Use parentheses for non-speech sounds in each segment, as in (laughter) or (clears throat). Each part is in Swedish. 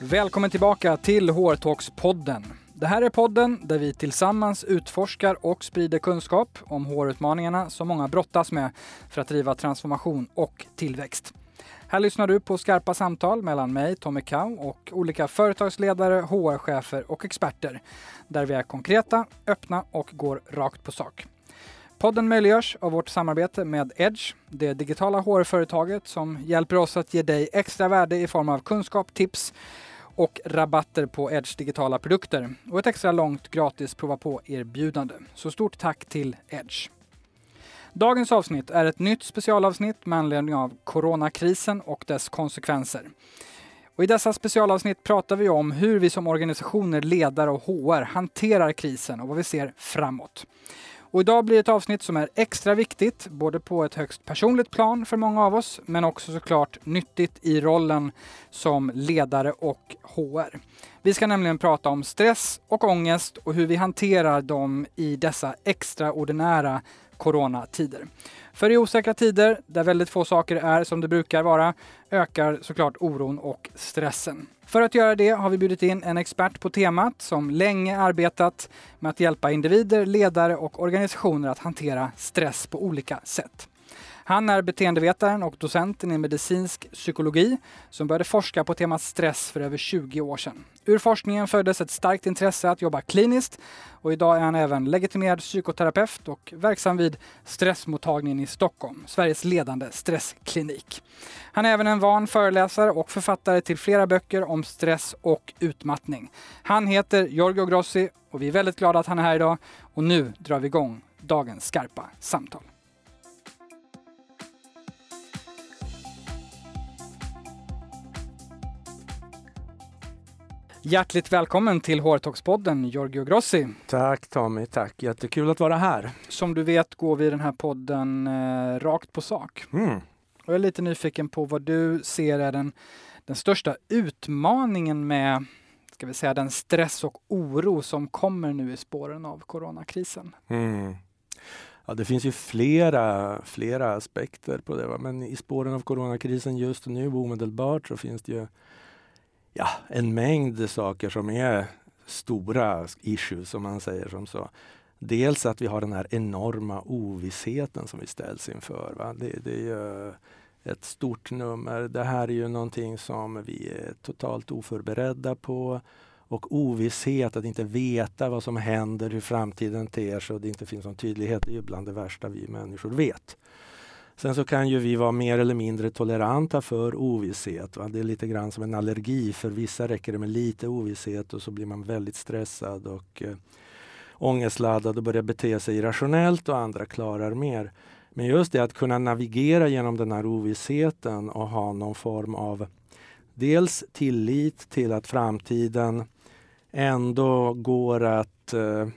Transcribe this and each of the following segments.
Välkommen tillbaka till HR-talks-podden. Det här är podden där vi tillsammans utforskar och sprider kunskap om HR-utmaningarna som många brottas med för att driva transformation och tillväxt. Här lyssnar du på skarpa samtal mellan mig, Tommy Kau, och olika företagsledare, HR-chefer och experter där vi är konkreta, öppna och går rakt på sak. Podden möjliggörs av vårt samarbete med Edge, det digitala HR-företaget som hjälper oss att ge dig extra värde i form av kunskap, tips och rabatter på Edge digitala produkter och ett extra långt gratis prova på-erbjudande. Så stort tack till Edge. Dagens avsnitt är ett nytt specialavsnitt med anledning av coronakrisen och dess konsekvenser. Och I dessa specialavsnitt pratar vi om hur vi som organisationer, ledare och HR hanterar krisen och vad vi ser framåt. Och idag blir det ett avsnitt som är extra viktigt, både på ett högst personligt plan för många av oss, men också såklart nyttigt i rollen som ledare och HR. Vi ska nämligen prata om stress och ångest och hur vi hanterar dem i dessa extraordinära coronatider. För i osäkra tider, där väldigt få saker är som det brukar vara, ökar såklart oron och stressen. För att göra det har vi bjudit in en expert på temat som länge arbetat med att hjälpa individer, ledare och organisationer att hantera stress på olika sätt. Han är beteendevetaren och docenten i medicinsk psykologi som började forska på temat stress för över 20 år sedan. Ur forskningen föddes ett starkt intresse att jobba kliniskt och idag är han även legitimerad psykoterapeut och verksam vid Stressmottagningen i Stockholm, Sveriges ledande stressklinik. Han är även en van föreläsare och författare till flera böcker om stress och utmattning. Han heter Giorgio Grossi och vi är väldigt glada att han är här idag och nu drar vi igång dagens skarpa samtal. Hjärtligt välkommen till HR-talks-podden, Giorgio Grossi. Tack Tommy, tack. Jättekul att vara här. Som du vet går vi i den här podden eh, rakt på sak. Mm. Och jag är lite nyfiken på vad du ser är den, den största utmaningen med ska vi säga, den stress och oro som kommer nu i spåren av coronakrisen. Mm. Ja, det finns ju flera, flera aspekter på det, va? men i spåren av coronakrisen just nu omedelbart så finns det ju ja, en mängd saker som är stora issues, som man säger som så. Dels att vi har den här enorma ovissheten som vi ställs inför. Va? Det, det är ju ett stort nummer. Det här är ju någonting som vi är totalt oförberedda på. Och ovisshet, att inte veta vad som händer, hur framtiden ter sig och det inte finns någon tydlighet, det är ju bland det värsta vi människor vet. Sen så kan ju vi vara mer eller mindre toleranta för ovisshet. Va? Det är lite grann som en allergi. För vissa räcker det med lite ovisshet och så blir man väldigt stressad och eh, ångestladdad och börjar bete sig irrationellt och andra klarar mer. Men just det att kunna navigera genom den här ovissheten och ha någon form av dels tillit till att framtiden ändå går att eh,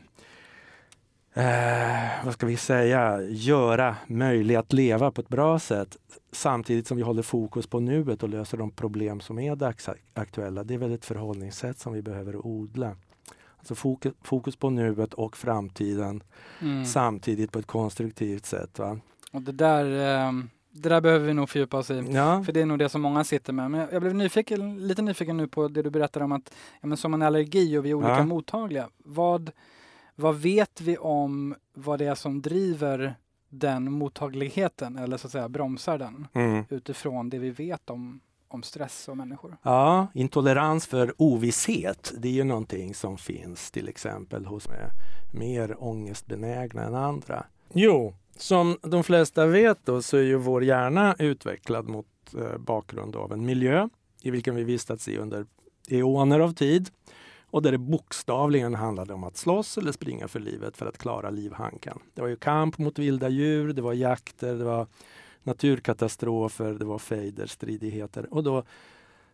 eh, vad ska vi säga, göra möjlig att leva på ett bra sätt samtidigt som vi håller fokus på nuet och löser de problem som är dagsaktuella. Det är väl ett förhållningssätt som vi behöver odla. Alltså fokus, fokus på nuet och framtiden mm. samtidigt på ett konstruktivt sätt. Va? Och det där eh det där behöver vi nog fördjupa oss i. Ja. För det är nog det som många sitter med. Men jag blev nyfiken, lite nyfiken nu på det du berättade om att ja, men som en allergi och vi är olika ja. mottagliga. Vad, vad vet vi om vad det är som driver den mottagligheten eller så att säga bromsar den mm. utifrån det vi vet om, om stress och människor? Ja, intolerans för ovisshet, det är ju någonting som finns till exempel hos mer ångestbenägna än andra. Jo, som de flesta vet då, så är ju vår hjärna utvecklad mot eh, bakgrund av en miljö i vilken vi vistats i under eoner av tid och där det bokstavligen handlade om att slåss eller springa för livet för att klara livhanken. Det var ju kamp mot vilda djur, det var jakter, det var naturkatastrofer, det var fejder, stridigheter. Och då,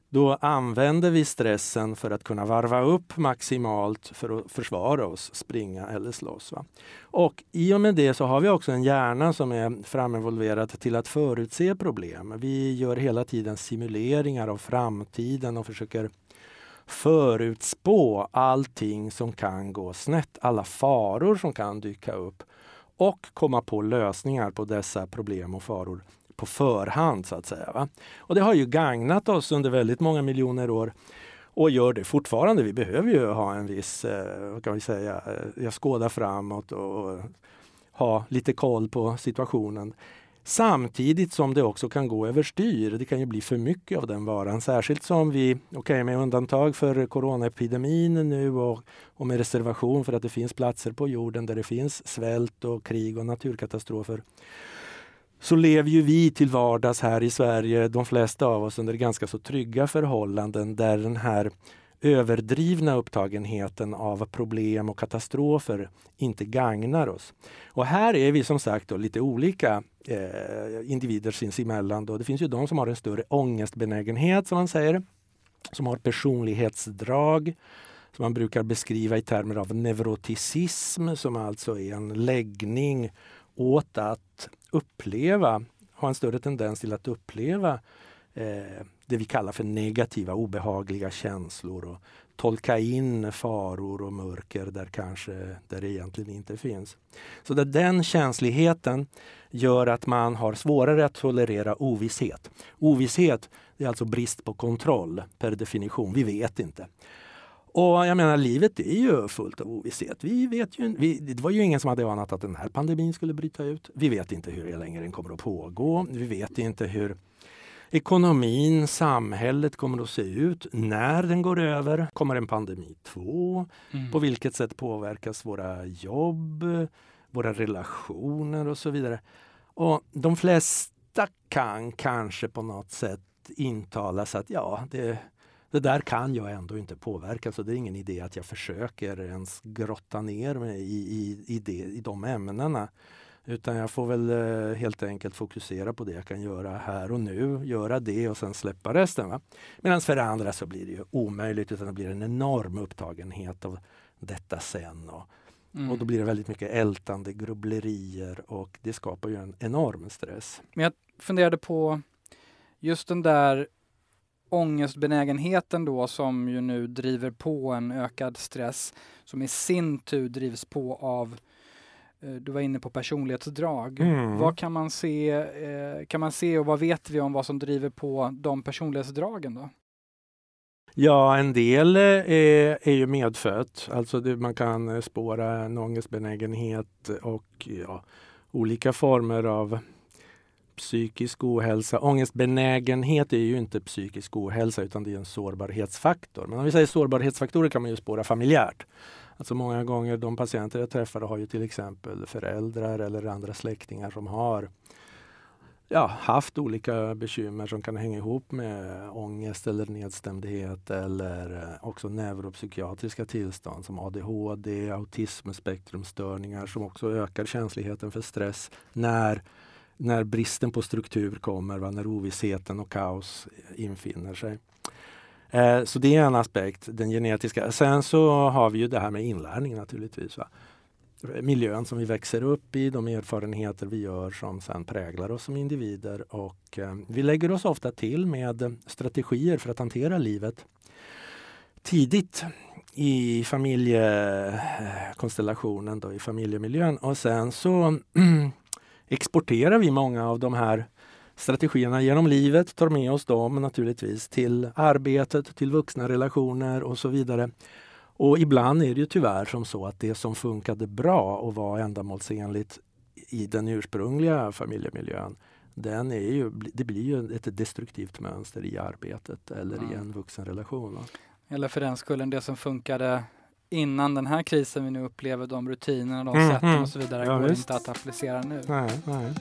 då använde vi stressen för att kunna varva upp maximalt för att försvara oss, springa eller slåss. Va? Och i och med det så har vi också en hjärna som är framevolverad till att förutse problem. Vi gör hela tiden simuleringar av framtiden och försöker förutspå allting som kan gå snett, alla faror som kan dyka upp och komma på lösningar på dessa problem och faror på förhand så att säga. Va? Och det har ju gagnat oss under väldigt många miljoner år. och gör det fortfarande. Vi behöver ju ha en viss, eh, vad kan vi säga, eh, jag skådar framåt och ha lite koll på situationen. Samtidigt som det också kan gå överstyr. Det kan ju bli för mycket av den varan. Särskilt som vi, okej okay, med undantag för coronaepidemin nu och, och med reservation för att det finns platser på jorden där det finns svält och krig och naturkatastrofer så lever ju vi till vardags här i Sverige, de flesta av oss, under ganska så trygga förhållanden där den här överdrivna upptagenheten av problem och katastrofer inte gagnar oss. Och här är vi som sagt lite olika eh, individer sinsemellan. Då. Det finns ju de som har en större ångestbenägenhet som man säger, som har personlighetsdrag som man brukar beskriva i termer av neuroticism som alltså är en läggning åt att uppleva, ha en större tendens till att uppleva eh, det vi kallar för negativa, obehagliga känslor och tolka in faror och mörker där kanske där det egentligen inte finns. Så där den känsligheten gör att man har svårare att tolerera ovisshet. Ovisshet är alltså brist på kontroll per definition. Vi vet inte. Och jag menar, livet är ju fullt av ovisshet. Vi vet ju, vi, det var ju ingen som hade anat att den här pandemin skulle bryta ut. Vi vet inte hur länge den kommer att pågå. Vi vet inte hur ekonomin, samhället kommer att se ut när den går över. Kommer en pandemi två? Mm. På vilket sätt påverkas våra jobb, våra relationer och så vidare. Och de flesta kan kanske på något sätt intalas att ja, det, det där kan jag ändå inte påverka så det är ingen idé att jag försöker ens grotta ner mig i, i, i, det, i de ämnena. Utan jag får väl eh, helt enkelt fokusera på det jag kan göra här och nu, göra det och sen släppa resten. Medan för andra så blir det ju omöjligt utan det blir en enorm upptagenhet av detta sen. Och, mm. och då blir det väldigt mycket ältande, grubblerier och det skapar ju en enorm stress. Men jag funderade på just den där ångestbenägenheten då som ju nu driver på en ökad stress som i sin tur drivs på av du var inne på personlighetsdrag. Mm. Vad kan man se, eh, kan man se och vad vet vi om vad som driver på de personlighetsdragen då? Ja, en del eh, är, är ju medfött. Alltså det, man kan spåra en ångestbenägenhet och ja, olika former av psykisk ohälsa. Ångestbenägenhet är ju inte psykisk ohälsa utan det är en sårbarhetsfaktor. Men om vi säger sårbarhetsfaktorer kan man ju spåra familjärt. Alltså många gånger de patienter jag träffar har ju till exempel föräldrar eller andra släktingar som har ja, haft olika bekymmer som kan hänga ihop med ångest eller nedstämdhet eller eh, också neuropsykiatriska tillstånd som ADHD, autismspektrumstörningar som också ökar känsligheten för stress när när bristen på struktur kommer, va? när ovissheten och kaos infinner sig. Eh, så det är en aspekt, den genetiska. Sen så har vi ju det här med inlärning naturligtvis. Va? Miljön som vi växer upp i, de erfarenheter vi gör som sen präglar oss som individer. Och eh, vi lägger oss ofta till med strategier för att hantera livet tidigt i familjekonstellationen, då, i familjemiljön. Och sen så (clears throat) exporterar vi många av de här strategierna genom livet, tar med oss dem naturligtvis till arbetet, till vuxna relationer och så vidare. Och ibland är det ju tyvärr som så att det som funkade bra och var ändamålsenligt i den ursprungliga familjemiljön, den är ju, det blir ju ett destruktivt mönster i arbetet eller mm. i en vuxenrelation. Eller för den skullen, det som funkade innan den här krisen vi nu upplever, de rutinerna, de mm, sätten mm. och så vidare, ja, går visst. inte att applicera nu. Nej, nej.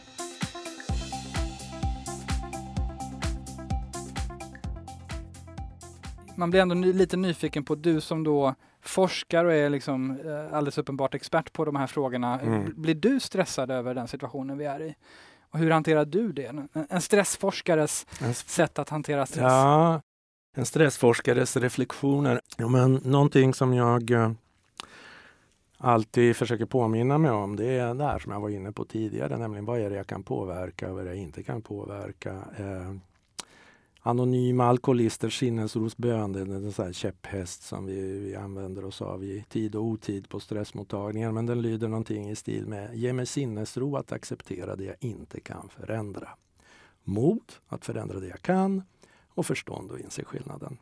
Man blir ändå ny, lite nyfiken på, du som då forskar och är liksom eh, alldeles uppenbart expert på de här frågorna. Mm. Blir du stressad över den situationen vi är i? Och hur hanterar du det? En stressforskares en sätt att hantera stress? Ja, en stressforskares reflektioner. Ja, men någonting som jag eh, alltid försöker påminna mig om det är det här som jag var inne på tidigare, nämligen vad är det jag kan påverka och vad är det jag inte kan påverka. Eh, anonyma alkoholisters sinnesrosbön, det är en sån här käpphäst som vi, vi använder oss av i tid och otid på stressmottagningar. Men den lyder någonting i stil med Ge mig sinnesro att acceptera det jag inte kan förändra. Mod att förändra det jag kan och förstånd och inse skillnaden.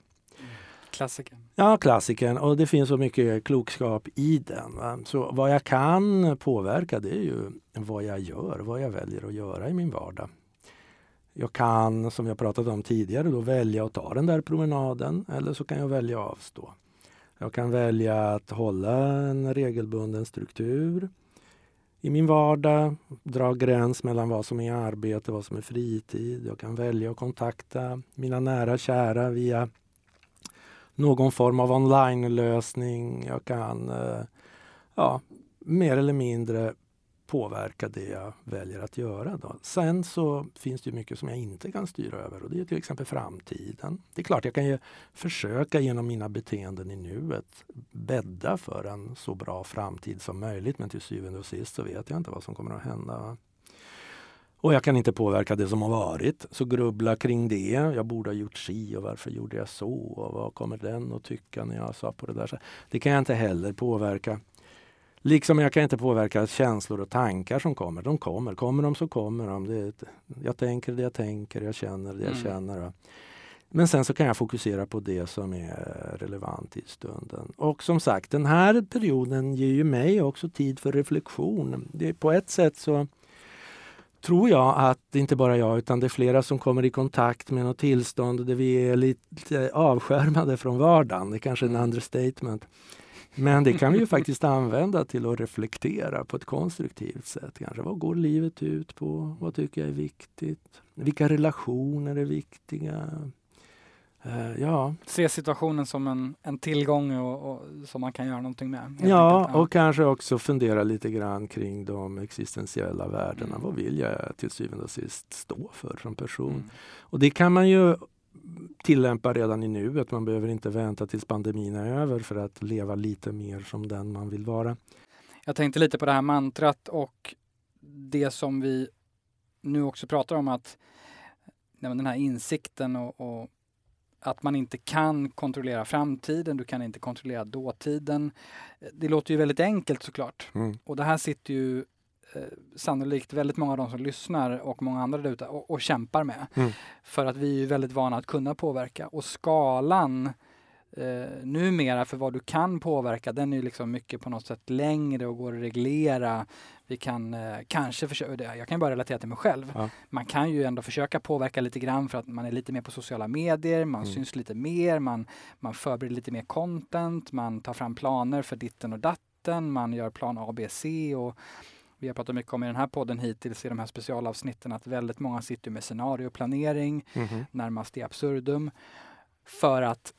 Klassiken. Ja, klassikern. Och det finns så mycket klokskap i den. Va? Så vad jag kan påverka det är ju vad jag gör, vad jag väljer att göra i min vardag. Jag kan, som jag pratat om tidigare, då välja att ta den där promenaden eller så kan jag välja att avstå. Jag kan välja att hålla en regelbunden struktur i min vardag, dra gräns mellan vad som är arbete och vad som är fritid. Jag kan välja att kontakta mina nära och kära via någon form av online-lösning. Jag kan eh, ja, mer eller mindre påverka det jag väljer att göra. Då. Sen så finns det mycket som jag inte kan styra över och det är till exempel framtiden. Det är klart jag kan ju försöka genom mina beteenden i nuet bädda för en så bra framtid som möjligt men till syvende och sist så vet jag inte vad som kommer att hända. Och jag kan inte påverka det som har varit. Så grubbla kring det. Jag borde ha gjort si och varför gjorde jag så? Och vad kommer den att tycka när jag sa på det där? Det kan jag inte heller påverka. Liksom jag kan inte påverka känslor och tankar som kommer. De kommer. Kommer de så kommer de. Det, jag tänker det jag tänker, jag känner det jag mm. känner. Men sen så kan jag fokusera på det som är relevant i stunden. Och som sagt, den här perioden ger ju mig också tid för reflektion. Det, på ett sätt så tror jag att inte bara jag utan det är flera som kommer i kontakt med något tillstånd där vi är lite avskärmade från vardagen. Det är kanske är en understatement. Men det kan vi ju (laughs) faktiskt använda till att reflektera på ett konstruktivt sätt. Kanske. Vad går livet ut på? Vad tycker jag är viktigt? Vilka relationer är viktiga? Uh, ja. Se situationen som en, en tillgång och, och, som man kan göra någonting med. Ja, och kanske också fundera lite grann kring de existentiella värdena. Mm. Vad vill jag till syvende och sist stå för som person? Mm. Och det kan man ju tillämpa redan i nuet. Man behöver inte vänta tills pandemin är över för att leva lite mer som den man vill vara. Jag tänkte lite på det här mantrat och det som vi nu också pratar om att den här insikten och, och att man inte kan kontrollera framtiden, du kan inte kontrollera dåtiden. Det låter ju väldigt enkelt såklart. Mm. Och det här sitter ju eh, sannolikt väldigt många av de som lyssnar och många andra där ute och, och kämpar med. Mm. För att vi är väldigt vana att kunna påverka och skalan eh, numera för vad du kan påverka, den är liksom mycket på något sätt längre och går att reglera. Vi kan eh, kanske försöka, jag kan bara relatera till mig själv. Ja. Man kan ju ändå försöka påverka lite grann för att man är lite mer på sociala medier, man mm. syns lite mer, man, man förbereder lite mer content, man tar fram planer för ditten och datten, man gör plan A, B, C och vi har pratat mycket om i den här podden hittills i de här specialavsnitten att väldigt många sitter med scenarioplanering, mm -hmm. närmast i absurdum, för att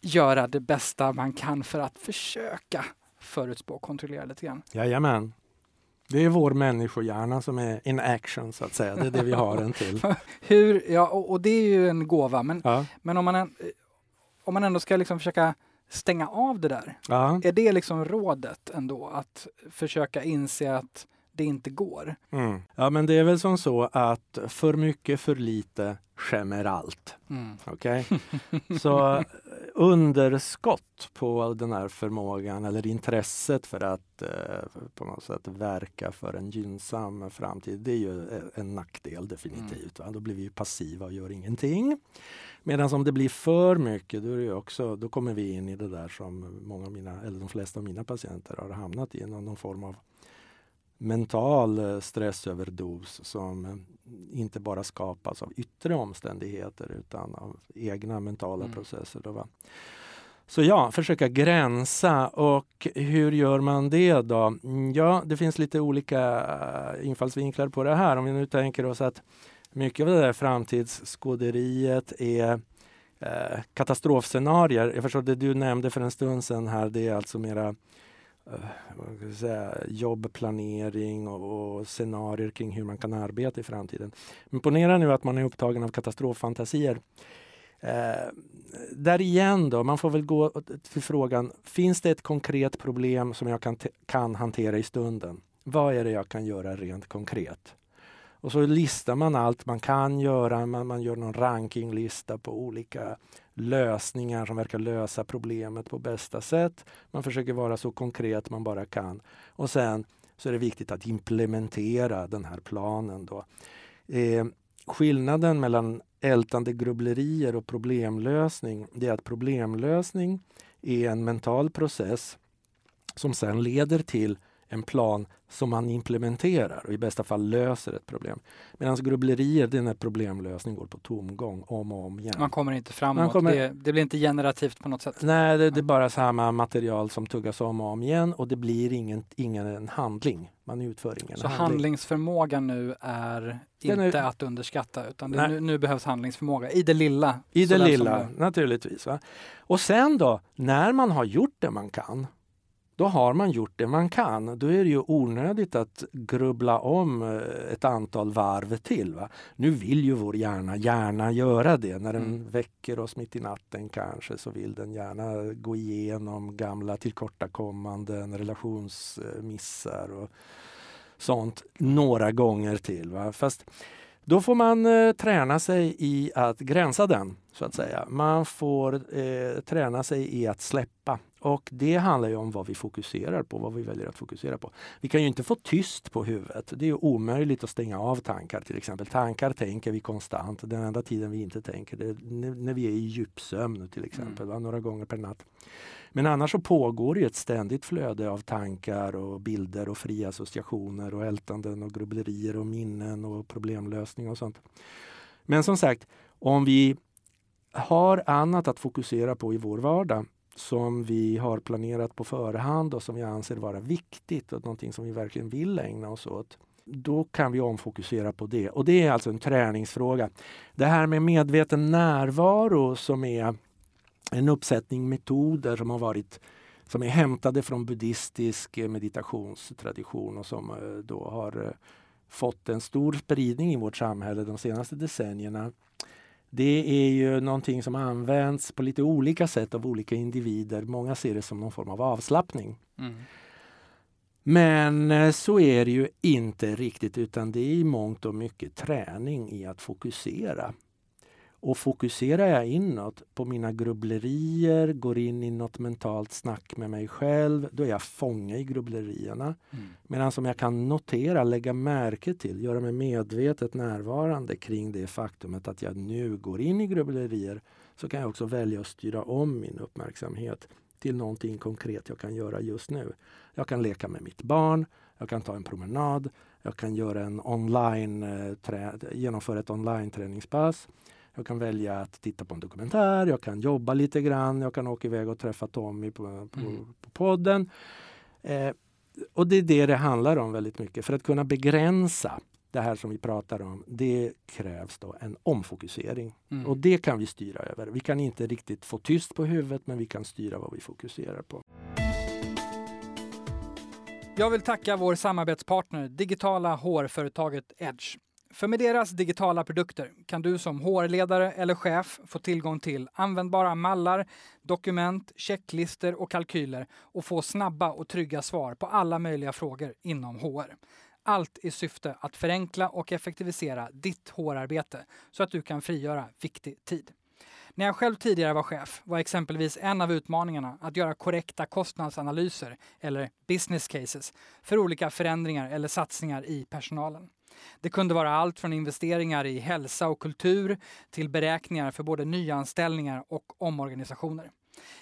göra det bästa man kan för att försöka förutspå och kontrollera lite grann. Jajamän. Det är vår människohjärna som är in action så att säga. Det är det vi har den till. (laughs) Hur, ja, och, och, det är ju en gåva. Men, ja. men om, man, om man ändå ska liksom försöka stänga av det där. Ja. Är det liksom rådet ändå? Att försöka inse att det inte går? Mm. Ja, men det är väl som så att för mycket, för lite skämmer allt. Mm. Okay? (laughs) Så underskott på den här förmågan eller intresset för att eh, på något sätt verka för en gynnsam framtid, det är ju en nackdel definitivt. Mm. Då blir vi passiva och gör ingenting. Medan om det blir för mycket, då, är det också, då kommer vi in i det där som många av mina, eller de flesta av mina patienter har hamnat i, någon form av mental eh, stressöverdos som eh, inte bara skapas av yttre omständigheter utan av egna mentala mm. processer. Då, va? Så ja, försöka gränsa. Och hur gör man det då? Mm, ja, det finns lite olika eh, infallsvinklar på det här. Om vi nu tänker oss att mycket av det där framtidsskåderiet är eh, katastrofscenarier. Jag förstår det du nämnde för en stund sedan här, det är alltså mera Eh, säga, jobbplanering och, och scenarier kring hur man kan arbeta i framtiden. Men ponera nu att man är upptagen av katastroffantasier. Eh, där igen då, man får väl gå till frågan, finns det ett konkret problem som jag kan, kan hantera i stunden? Vad är det jag kan göra rent konkret? Och så listar man allt man kan göra, man, man gör någon rankinglista på olika lösningar som verkar lösa problemet på bästa sätt. Man försöker vara så konkret man bara kan. Och sen så är det viktigt att implementera den här planen. Då. Eh, skillnaden mellan ältande grubblerier och problemlösning det är att problemlösning är en mental process som sen leder till en plan som man implementerar och i bästa fall löser ett problem. Medan grubblerier, det är när problemlösning går på tomgång om och om igen. Man kommer inte framåt. Kommer... Det, det, blir inte generativt på något sätt. Nej, det, det, är bara samma material som tuggas om och om igen och det blir ingen, ingen handling. Man utför ingen Så handling. handlingsförmåga nu är inte är... att underskatta utan nu, nu, behövs handlingsförmåga i det lilla. I det lilla, det... naturligtvis. Va? Och sen då, när man har gjort det man kan då har man gjort det man kan. Då är det ju onödigt att grubbla om eh, ett antal varv till. Va? Nu vill ju vår hjärna gärna göra det. När den mm. väcker oss mitt i natten kanske så vill den gärna gå igenom gamla tillkortakommanden, relationsmissar och sånt några gånger till. Va? Fast då får man eh, träna sig i att gränsa den, så att säga. Man får eh, träna sig i att släppa. Och det handlar ju om vad vi fokuserar på, vad vi väljer att fokusera på. Vi kan ju inte få tyst på huvudet. Det är omöjligt att stänga av tankar till exempel. Tankar tänker vi konstant. Den enda tiden vi inte tänker det är när vi är i djupsömn till exempel, mm. några gånger per natt. Men annars så pågår det ett ständigt flöde av tankar och bilder och fria associationer och ältanden och grubblerier och minnen och problemlösning och sånt. Men som sagt, om vi har annat att fokusera på i vår vardag som vi har planerat på förhand och som vi anser vara viktigt och någonting som vi verkligen vill ägna oss åt. Då kan vi omfokusera på det och det är alltså en träningsfråga. Det här med medveten närvaro som är en uppsättning metoder som har varit som är hämtade från buddhistisk eh, meditationstradition och som eh, då har eh, fått en stor spridning i vårt samhälle de senaste decennierna. Det är ju någonting som används på lite olika sätt av olika individer. Många ser det som någon form av avslappning. Mm. Men eh, så är det ju inte riktigt utan det är i mångt och mycket träning i att fokusera. Och fokuserar jag inåt på mina grubblerier, går in i något mentalt snack med mig själv, då är jag fånge i grubblerierna. Mm. Medan som jag kan notera, lägga märke till, göra mig medvetet närvarande kring det faktumet att jag nu går in i grubblerier, så kan jag också välja att styra om min uppmärksamhet till någonting konkret jag kan göra just nu. Jag kan leka med mitt barn, jag kan ta en promenad, jag kan göra en online, eh, genomföra ett online-träningspass. Jag kan välja att titta på en dokumentär, jag kan jobba lite grann, jag kan åka iväg och träffa Tommy på, på, mm. på podden. Eh, och det är det det handlar om väldigt mycket. För att kunna begränsa det här som vi pratar om, det krävs då en omfokusering. Mm. Och det kan vi styra över. Vi kan inte riktigt få tyst på huvudet, men vi kan styra vad vi fokuserar på. Jag vill tacka vår samarbetspartner, digitala hårföretaget Edge. För med deras digitala produkter kan du som HR-ledare eller chef få tillgång till användbara mallar, dokument, checklister och kalkyler och få snabba och trygga svar på alla möjliga frågor inom HR. Allt i syfte att förenkla och effektivisera ditt HR-arbete så att du kan frigöra viktig tid. När jag själv tidigare var chef var exempelvis en av utmaningarna att göra korrekta kostnadsanalyser eller business cases för olika förändringar eller satsningar i personalen. Det kunde vara allt från investeringar i hälsa och kultur till beräkningar för både nyanställningar och omorganisationer.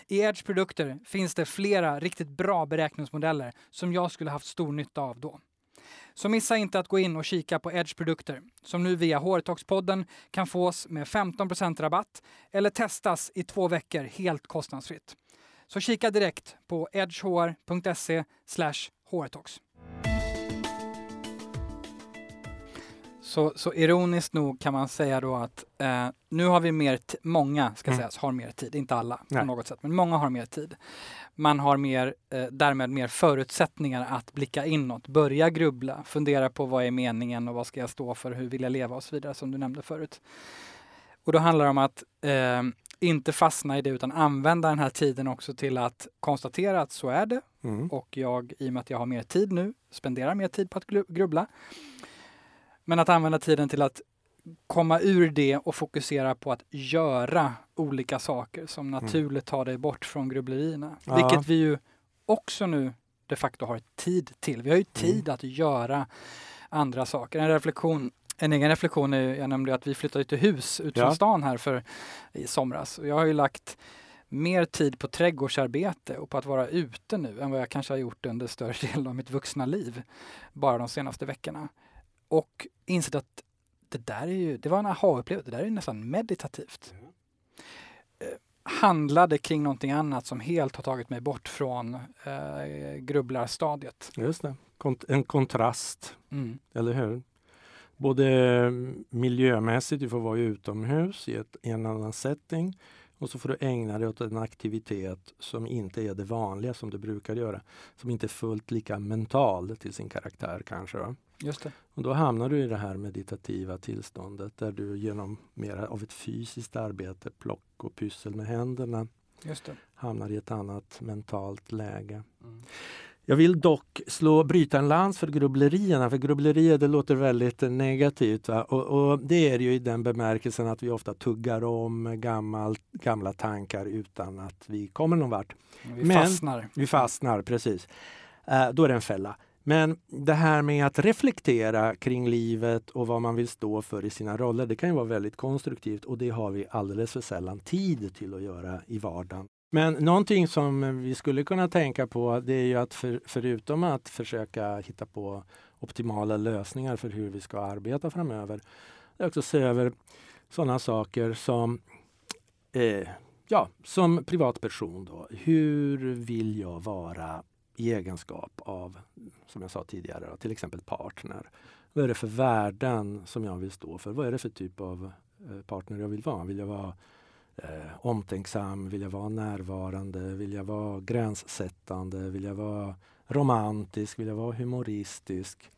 I Edge produkter finns det flera riktigt bra beräkningsmodeller som jag skulle haft stor nytta av då. Så missa inte att gå in och kika på Edge produkter som nu via HR-talks-podden kan fås med 15% rabatt eller testas i två veckor helt kostnadsfritt. Så kika direkt på edgehr.se hrtalks. Så, så ironiskt nog kan man säga då att eh, nu har vi mer, många ska mm. sägas, har mer tid, inte alla Nej. på något sätt, men många har mer tid. Man har mer, eh, därmed mer förutsättningar att blicka inåt, börja grubbla, fundera på vad är meningen och vad ska jag stå för, hur vill jag leva och så vidare som du nämnde förut. Och då handlar det om att eh, inte fastna i det utan använda den här tiden också till att konstatera att så är det. Mm. Och jag, i och med att jag har mer tid nu, spenderar mer tid på att grubbla. Men att använda tiden till att komma ur det och fokusera på att göra olika saker som mm. naturligt tar dig bort från grubblerierna. Ja. Vilket vi ju också nu de facto har tid till. Vi har ju mm. tid mm. att göra andra saker. En reflektion En egen reflektion är, jag nämnde att vi flyttade till hus ut från Ja. stan här för i somras. Jag har ju lagt mer tid på trädgårdsarbete och på att vara ute nu än vad jag kanske har gjort under större (laughs) delen av mitt vuxna liv. Bara de senaste veckorna. Och insett att det där är ju, det var en aha-upplevelse, det där är ju nästan meditativt. Eh, handlade kring någonting annat som helt har tagit mig bort från eh, grubblarstadiet. Just det. Kont- en kontrast, Mm. eller hur? Både miljömässigt, du får vara utomhus i, ett, i en annan setting och så får du ägna dig åt en aktivitet som inte är det vanliga som du brukar göra. Som inte är fullt lika mental till sin karaktär kanske. Va? Just det. Och då hamnar du i det här meditativa tillståndet där du genom mer av ett fysiskt arbete, plock och pyssel med händerna, hamnar i ett annat mentalt läge. Mm. Jag vill dock slå, bryta en lans för grubblerierna, för grubblerier det låter väldigt negativt. Och, och det är ju i den bemärkelsen att vi ofta tuggar om gammal, gamla tankar utan att vi kommer någon vart. Vi Men- fastnar. Vi fastnar, precis. Eh, då är det en fälla. Men det här med att reflektera kring livet och vad man vill stå för i sina roller, det kan ju vara väldigt konstruktivt och det har vi alldeles för sällan tid till att göra i vardagen. Men någonting som vi skulle kunna tänka på det är ju att för, förutom att försöka hitta på optimala lösningar för hur vi ska arbeta framöver, det är också se över sådana saker som eh, Ja, som privatperson då. Hur vill jag vara i egenskap av, som jag sa tidigare, då, till exempel partner? Vad är det för värden som jag vill stå för? Vad är det för typ av eh, partner jag vill vara? Vill jag vara eh, omtänksam? Vill jag vara närvarande? Vill jag vara gränssättande? Vill jag vara romantisk? Vill jag vara humoristisk?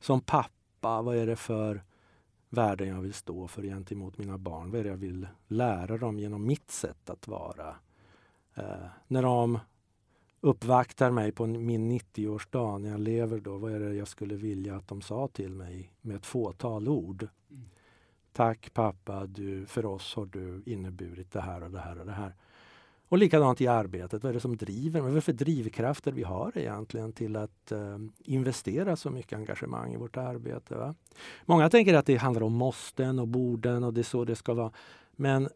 Som pappa, vad är det för värden jag vill stå för gentemot mina barn. Vad är det jag vill lära dem genom mitt sätt att vara? Eh, när de uppvaktar mig på min 90-årsdag när jag lever då, vad är det jag skulle vilja att de sa till mig med ett fåtal ord? Mm. Tack pappa, du, för oss har du inneburit det här och det här och det här. Och likadant i arbetet, vad är det som driver? Vad är det för drivkrafter vi har egentligen till att eh, investera så mycket engagemang i vårt arbete? Va? Många tänker att det handlar om måsten och borden och det är så det ska vara. Men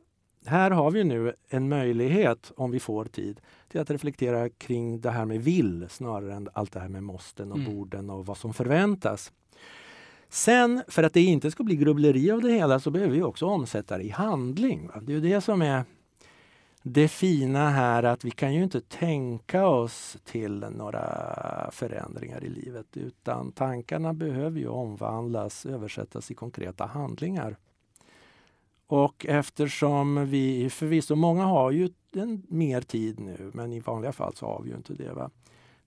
här har vi nu en möjlighet, om vi får tid, till att reflektera kring det här med vill snarare än allt det här med måsten och Mm. borden och vad som förväntas. Sen, för att det inte ska bli grubbleri av det hela, så behöver vi också omsätta det i handling. Va? Det är ju det som är det fina här, att vi kan ju inte tänka oss till några förändringar i livet, utan tankarna behöver ju omvandlas, översättas i konkreta handlingar. Och eftersom vi förvisso, många har ju en, mer tid nu, men i vanliga fall så har vi ju inte det. Va?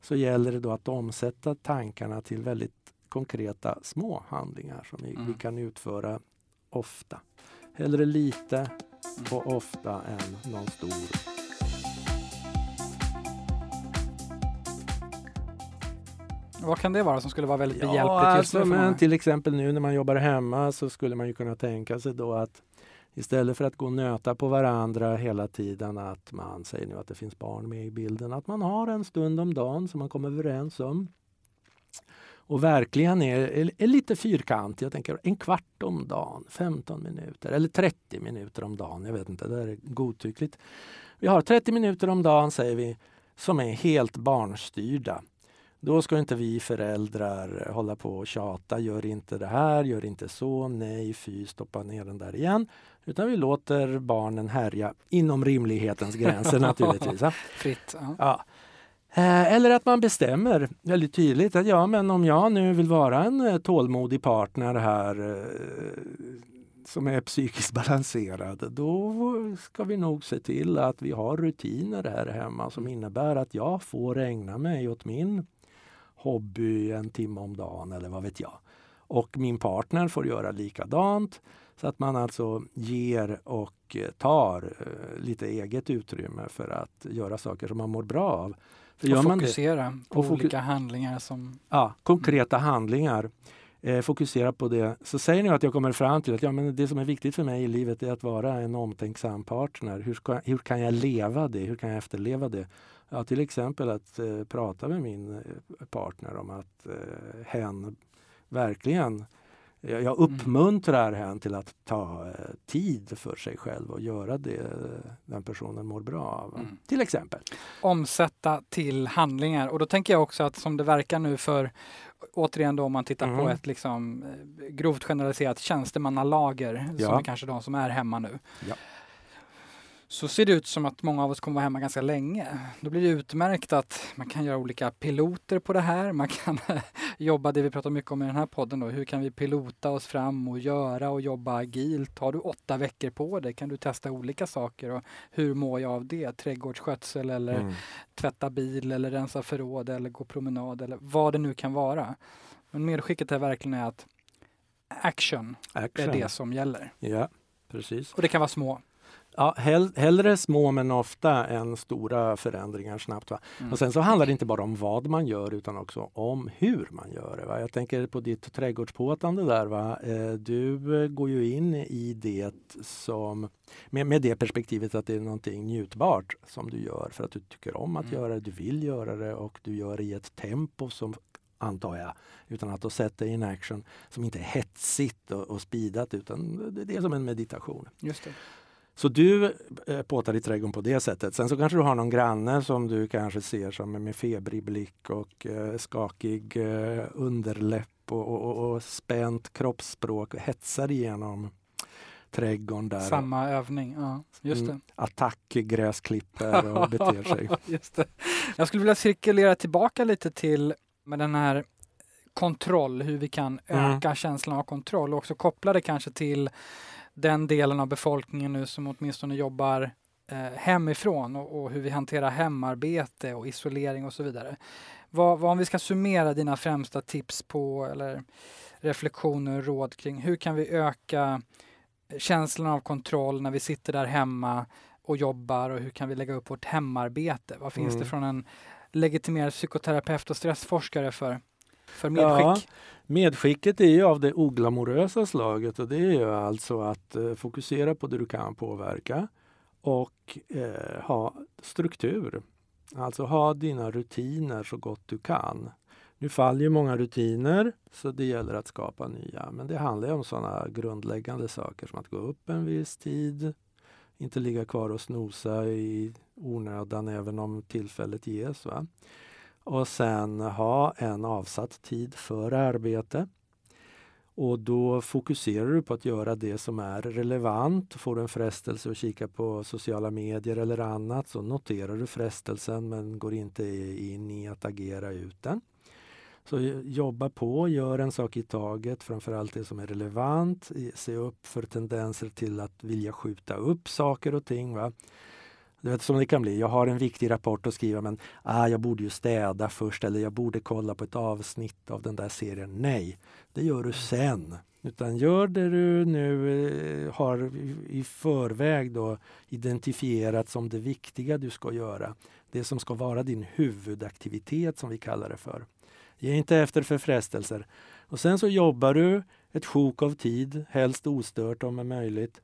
Så gäller det då att omsätta tankarna till väldigt konkreta små handlingar som vi, Mm. vi kan utföra ofta. Hellre lite och ofta än någon stor. Vad kan det vara som skulle vara väldigt behjälpligt Ja, just nu alltså, men till exempel nu när man jobbar hemma så skulle man ju kunna tänka sig då att istället för att gå och nöta på varandra hela tiden att man säger nu att det finns barn med i bilden, att man har en stund om dagen som man kommer överens om. Och verkligen är, är, lite fyrkantig. Jag tänker en kvart om dagen, 15 minuter eller 30 minuter om dagen. Jag vet inte, det är godtyckligt. Vi har 30 minuter om dagen säger vi som är helt barnstyrda. Då ska inte vi föräldrar hålla på och tjata. Gör inte det här, gör inte så, nej, fy, stoppa ner den där igen. Utan vi låter barnen härja inom rimlighetens gränser naturligtvis. (laughs) Fritt. Ja. Ja. Eh, eller att man bestämmer väldigt tydligt att ja, men om jag nu vill vara en eh, tålmodig partner här eh, som är psykiskt (laughs) balanserad, då ska vi nog se till att vi har rutiner här hemma som innebär att jag får ägna mig åt min hobby en timme om dagen eller vad vet jag. Och min partner får göra likadant. Så att man alltså ger och tar lite eget utrymme för att göra saker som man mår bra av. För Och man det, fokusera på Och foku- olika handlingar som... ja, konkreta handlingar, eh, fokusera på det. Så säger ni att jag kommer fram till att ja, men det som är viktigt för mig i livet är att vara en omtänksam partner. Hur, ska, hur kan jag leva det? Hur kan jag efterleva det? Ja, till exempel att eh, prata med min eh, partner om att eh, hen verkligen jag, uppmuntrar henne till att ta eh, tid för sig själv och göra det den personen mår bra av. Mm. Till exempel. Omsätta till handlingar och då tänker jag också att som det verkar nu för återigen då om man tittar på Mm. ett liksom eh, grovt generaliserat tjänstemannalager som Ja. är kanske de som är hemma nu. Ja. Så ser det ut som att många av oss kommer vara hemma ganska länge. Då blir det utmärkt att man kan göra olika piloter på det här. Man kan (laughs) jobba, det vi pratar mycket om i den här podden då, hur kan vi pilota oss fram och göra och jobba agilt? Har du åtta veckor på dig kan du testa olika saker och hur mår jag av det? Trädgårdsskötsel eller Mm. tvätta bil eller rensa förråd eller gå promenad eller vad det nu kan vara. Men medskicket är verkligen är att action är Action. det som gäller. Ja, precis. Och det kan vara små. Ja, hell, hellre små men ofta än stora förändringar snabbt. Va? Mm. Och sen så handlar det inte bara om vad man gör utan också om hur man gör det. Va? Jag tänker på ditt trädgårdspåtande där. Va? Eh, Du eh, går ju in i det som med, med det perspektivet att det är någonting njutbart som du gör för att du tycker om att Mm. göra det, du vill göra det och du gör det i ett tempo som antar jag, utan att då sätta in action som inte är hetsigt och, och speedat utan det det är som en meditation. Just det. Så du eh, påtar i trädgården på det sättet. Sen så kanske du har någon granne som du kanske ser som är med febrig blick och eh, skakig eh, underläpp och, och, och, spänt kroppsspråk och hetsar igenom trädgården där. Samma övning. Ja, just det. Mm, attackgräsklipper och (laughs) beter sig. Just det. Jag skulle vilja cirkulera tillbaka lite till med den här kontroll, hur vi kan Mm. öka känslan av kontroll och också koppla det kanske till den delen av befolkningen nu som åtminstone jobbar eh, hemifrån och, och hur vi hanterar hemarbete och isolering och så vidare. Vad, vad om vi ska summera dina främsta tips på eller reflektioner och råd kring hur kan vi öka känslan av kontroll när vi sitter där hemma och jobbar och hur kan vi lägga upp vårt hemarbete? Vad finns Mm. det från en legitimerad psykoterapeut och stressforskare för, för Ja. Medskicket är ju av det oglamorösa slaget och det är ju alltså att eh, fokusera på det du kan påverka och eh, ha struktur. Alltså ha dina rutiner så gott du kan. Nu faller ju många rutiner så det gäller att skapa nya. Men det handlar ju om sådana grundläggande saker som att gå upp en viss tid, inte ligga kvar och snosa i onödan även om tillfället ges. Va? Och sen ha en avsatt tid för arbete. Och då fokuserar du på att göra det som är relevant. Får du en frestelse att kika på sociala medier eller annat så noterar du frestelsen men går inte in i att agera ut den. Så jobba på, gör en sak i taget, framförallt det som är relevant. Se upp för tendenser till att vilja skjuta upp saker och ting. Va? Du vet som det kan bli. Jag har en viktig rapport att skriva men ah, jag borde ju städa först eller jag borde kolla på ett avsnitt av den där serien. Nej, det gör du sen. Utan gör det du nu eh, har i- i förväg då identifierat som det viktiga du ska göra. Det som ska vara din huvudaktivitet som vi kallar det för. Ge inte efter för frestelser. Och sen så jobbar du ett sjok av tid, helst ostört om är möjligt.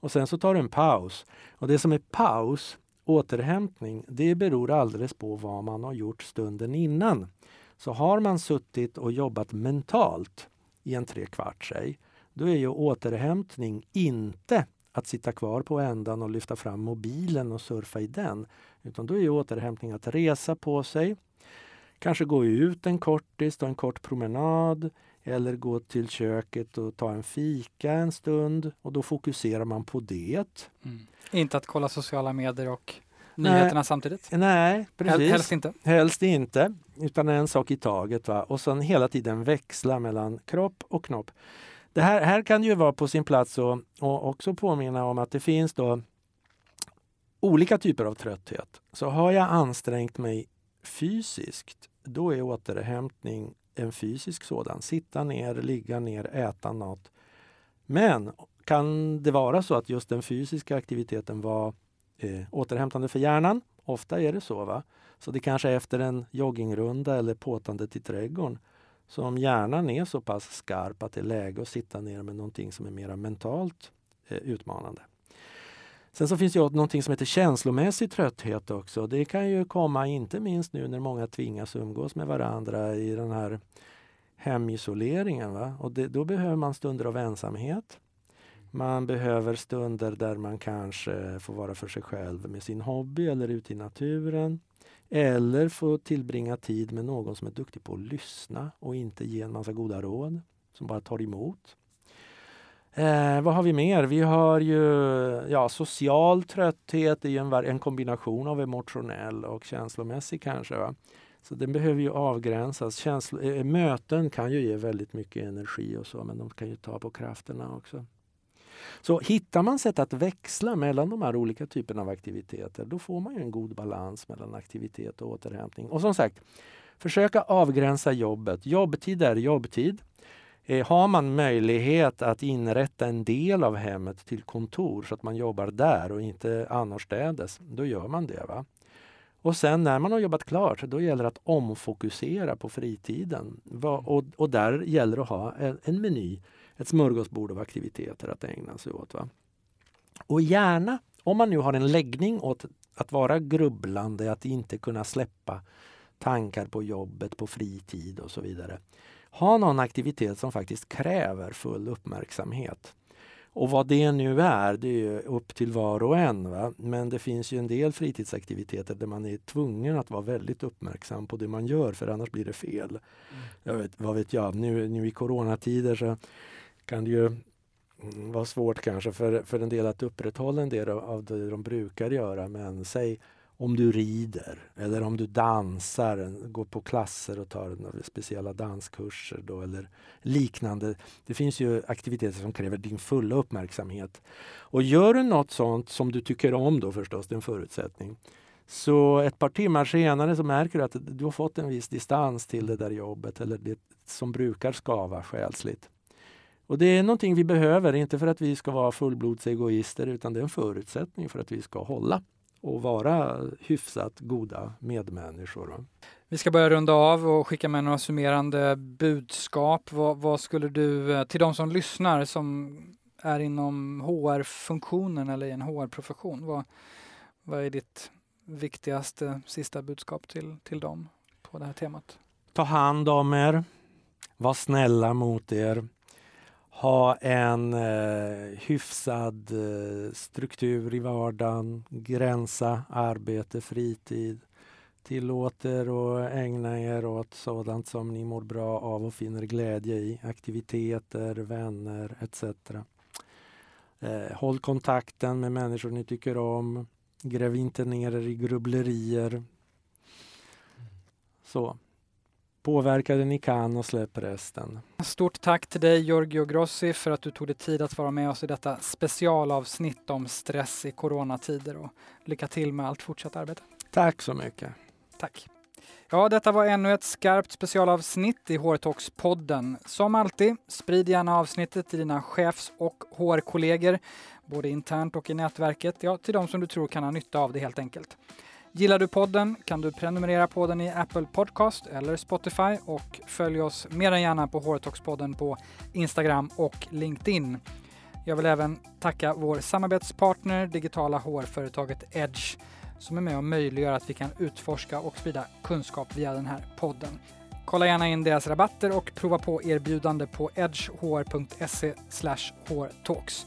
Och sen så tar du en paus. Och det som är paus, återhämtning, det beror alldeles på vad man har gjort stunden innan. Så har man suttit och jobbat mentalt i en trekvart, säg, då är ju återhämtning inte att sitta kvar på ändan och lyfta fram mobilen och surfa i den. Utan då är ju återhämtning att resa på sig, kanske gå ut en kortis, ta en kort promenad eller gå till köket och ta en fika en stund och då fokuserar man på det. Mm. Inte att kolla sociala medier och Nej. nyheterna samtidigt? Nej, precis. Helst inte. Helst inte, utan en sak i taget. Va? Och sen hela tiden växla mellan kropp och knopp. Det här, här kan ju vara på sin plats och, och också påminna om att det finns då olika typer av trötthet. Så har jag ansträngt mig fysiskt, då är återhämtning en fysisk sådan. Sitta ner, ligga ner, äta något. Men kan det vara så att just den fysiska aktiviteten var eh, återhämtande för hjärnan? Ofta är det så. va? Så det kanske är efter en joggingrunda eller påtandet i trädgården som hjärnan är så pass skarp att det är läge att sitta ner med någonting som är mer mentalt eh, utmanande. Sen så finns det ju någonting som heter känslomässig trötthet också. Det kan ju komma inte minst nu när många tvingas umgås med varandra i den här hemisoleringen. Va? Och det, då behöver man stunder av ensamhet. Man behöver stunder där man kanske får vara för sig själv med sin hobby eller ute i naturen. Eller få tillbringa tid med någon som är duktig på att lyssna och inte ge en massa goda råd, som bara tar emot. Eh, vad har vi mer? Vi har ju ja, social trötthet, är en, en kombination av emotionell och känslomässig kanske. Va? Så den behöver ju avgränsas. Känslo, eh, eh, möten kan ju ge väldigt mycket energi och så, men de kan ju ta på krafterna också. Så hittar man sätt att växla mellan de här olika typerna av aktiviteter, då får man en god balans mellan aktivitet och återhämtning. Och som sagt, försöka avgränsa jobbet. Jobbtid är jobbtid. Eh, har man möjlighet att inrätta en del av hemmet till kontor så att man jobbar där och inte annorstädes, då gör man det. Va? Och sen när man har jobbat klart, då gäller det att omfokusera på fritiden. Och, och där gäller det att ha en, en meny, ett smörgåsbord av aktiviteter att ägna sig åt. Va? Och gärna, om man nu har en läggning åt att vara grubblande, att inte kunna släppa tankar på jobbet, på fritid och så vidare. Ha någon aktivitet som faktiskt kräver full uppmärksamhet. Och vad det nu är, det är upp till var och en. Va? Men det finns ju en del fritidsaktiviteter där man är tvungen att vara väldigt uppmärksam på det man gör för annars blir det fel. Mm. Jag vet, vad vet jag, nu, nu i coronatider så kan det ju vara svårt kanske för, för en del att upprätthålla en del av det de brukar göra. Men säg om du rider eller om du dansar, går på klasser och tar speciella danskurser då, eller liknande. Det finns ju aktiviteter som kräver din fulla uppmärksamhet. Och gör du något sånt som du tycker om då förstås, det är en förutsättning. Så ett par timmar senare så märker du att du har fått en viss distans till det där jobbet eller det som brukar skava själsligt. Och det är någonting vi behöver, inte för att vi ska vara fullblodsegoister utan det är en förutsättning för att vi ska hålla och vara hyfsat goda medmänniskor. Vi ska börja runda av och skicka med några summerande budskap. Vad, vad skulle du, eh, till de som lyssnar som är inom HR-funktionen eller i en HR-profession, vad, vad är ditt viktigaste sista budskap till, till dem på det här temat? Ta hand om er. Var snälla mot er ha en eh, hyfsad eh, struktur i vardagen, gränsa arbete, fritid. Tillåt er att ägna er åt sådant som ni mår bra av och finner glädje i. Aktiviteter, vänner etc. Eh, håll kontakten med människor ni tycker om. Gräv inte ner er i grubblerier. Så. Påverka det ni kan och släpp resten. Stort tack till dig Giorgio Grossi för att du tog dig tid att vara med oss i detta specialavsnitt om stress i coronatider och lycka till med allt fortsatt arbete. Tack så mycket. Tack. Ja, detta var ännu ett skarpt specialavsnitt i HR-talks-podden. Som alltid, sprid gärna avsnittet till dina chefs och HR-kollegor, både internt och i nätverket, ja, till de som du tror kan ha nytta av det helt enkelt. Gillar du podden kan du prenumerera på den i Apple Podcast eller Spotify och följ oss mer än gärna på Håretoxpodden på Instagram och LinkedIn. Jag vill även tacka vår samarbetspartner, digitala hårföretaget Edge, som är med och möjliggör att vi kan utforska och sprida kunskap via den här podden. Kolla gärna in deras rabatter och prova på erbjudande på edgehr.se hårtalks.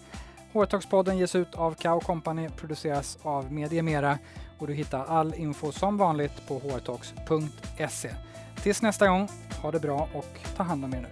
Hårtalkspodden ges ut av Kao Company, produceras av Mediemera och du hittar all info som vanligt på hårtalks.se. Tills nästa gång, ha det bra och ta hand om er nu.